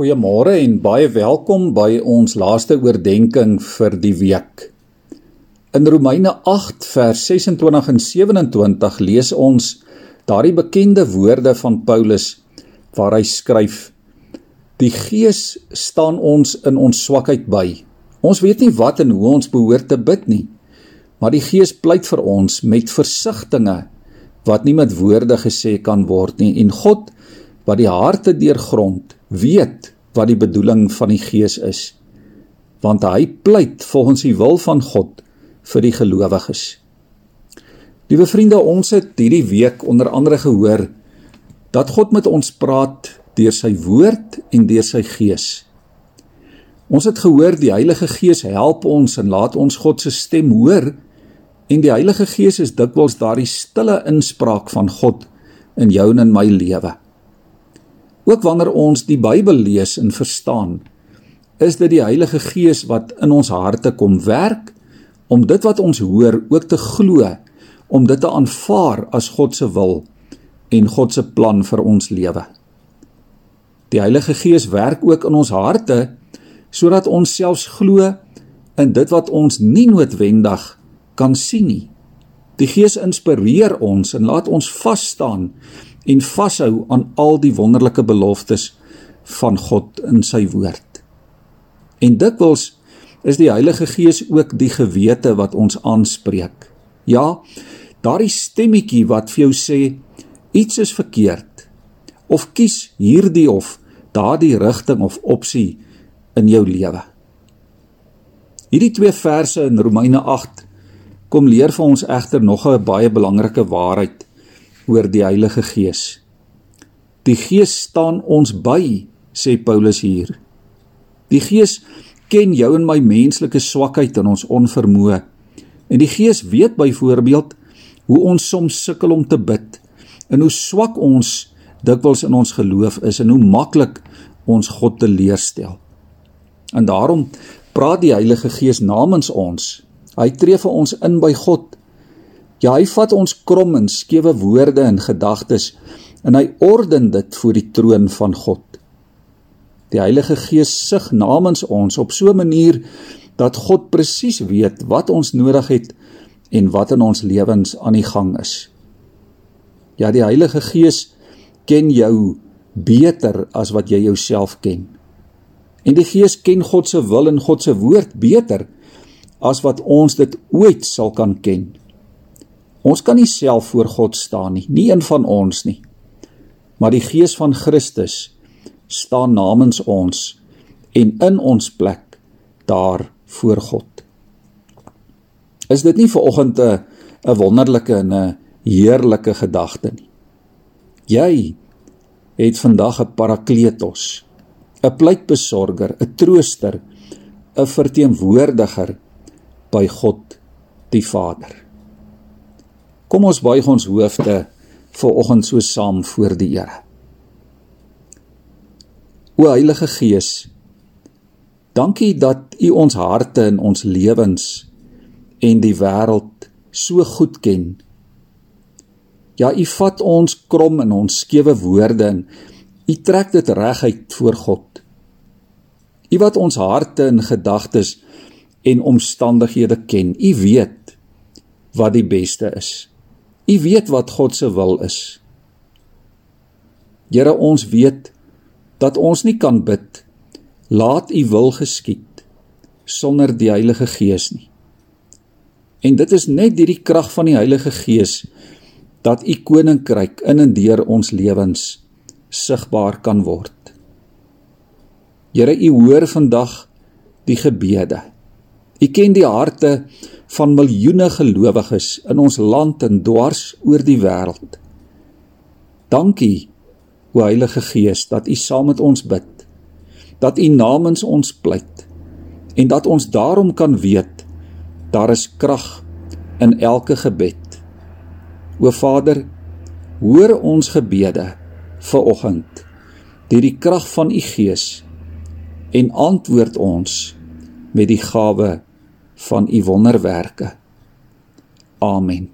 Goeiemôre en baie welkom by ons laaste oordeenking vir die week. In Romeine 8 vers 26 en 27 lees ons daardie bekende woorde van Paulus waar hy skryf: Die Gees staan ons in ons swakheid by. Ons weet nie wat en hoe ons behoort te bid nie, maar die Gees pleit vir ons met versigtings wat nie met woorde gesê kan word nie en God wat die harte deurgrond weet wat die bedoeling van die Gees is want hy pleit volgens die wil van God vir die gelowiges. Liewe vriende, ons het hierdie week onder andere gehoor dat God met ons praat deur sy woord en deur sy gees. Ons het gehoor die Heilige Gees help ons en laat ons God se stem hoor en die Heilige Gees is dikwels daardie stille inspraak van God in jou en in my lewe. Ook wanneer ons die Bybel lees en verstaan, is dit die Heilige Gees wat in ons harte kom werk om dit wat ons hoor ook te glo, om dit te aanvaar as God se wil en God se plan vir ons lewe. Die Heilige Gees werk ook in ons harte sodat ons selfs glo in dit wat ons nie noodwendig kan sien nie. Die Gees inspireer ons en laat ons vas staan en vashou aan al die wonderlike beloftes van God in sy woord. En dikwels is die Heilige Gees ook die gewete wat ons aanspreek. Ja, daardie stemmetjie wat vir jou sê iets is verkeerd of kies hierdie of daardie rigting of opsie in jou lewe. Hierdie twee verse in Romeine 8 kom leer vir ons egter nog 'n baie belangrike waarheid oor die Heilige Gees. Die Gees staan ons by, sê Paulus hier. Die Gees ken jou en my menslike swakheid en ons onvermoë. En die Gees weet byvoorbeeld hoe ons soms sukkel om te bid en hoe swak ons dikwels in ons geloof is en hoe maklik ons God teleurstel. En daarom praat die Heilige Gees namens ons. Hy tree vir ons in by God Ja, hy vat ons krom en skewe woorde en gedagtes en hy orden dit voor die troon van God. Die Heilige Gees sug namens ons op so 'n manier dat God presies weet wat ons nodig het en wat in ons lewens aan die gang is. Ja, die Heilige Gees ken jou beter as wat jy jouself ken. En die Gees ken God se wil en God se woord beter as wat ons dit ooit sal kan ken. Ons kan nie self voor God staan nie, nie een van ons nie. Maar die Gees van Christus staan namens ons en in ons plek daar voor God. Is dit nie vir oggend 'n 'n wonderlike en 'n heerlike gedagte nie? Jy het vandag 'n parakletos, 'n pleitbesorger, 'n trooster, 'n verteenwoordiger by God die Vader. Kom ons buig ons hoofde vir oggend so saam voor die Here. O Heilige Gees, dankie dat U ons harte en ons lewens en die wêreld so goed ken. Ja, U vat ons krom in ons skewe woorde en U trek dit reguit voor God. U wat ons harte en gedagtes en omstandighede ken. U weet wat die beste is. U weet wat God se wil is. Here, ons weet dat ons nie kan bid laat U wil geskied sonder die Heilige Gees nie. En dit is net deur die krag van die Heilige Gees dat U koninkryk in en deur ons lewens sigbaar kan word. Here, U hoor vandag die gebede. U ken die harte van miljoene gelowiges in ons land en dwars oor die wêreld. Dankie, o Heilige Gees, dat U saam met ons bid. Dat U namens ons pleit en dat ons daarom kan weet daar is krag in elke gebed. O Vader, hoor ons gebede vir oggend deur die krag van U Gees en antwoord ons met die gawe van u wonderwerke. Amen.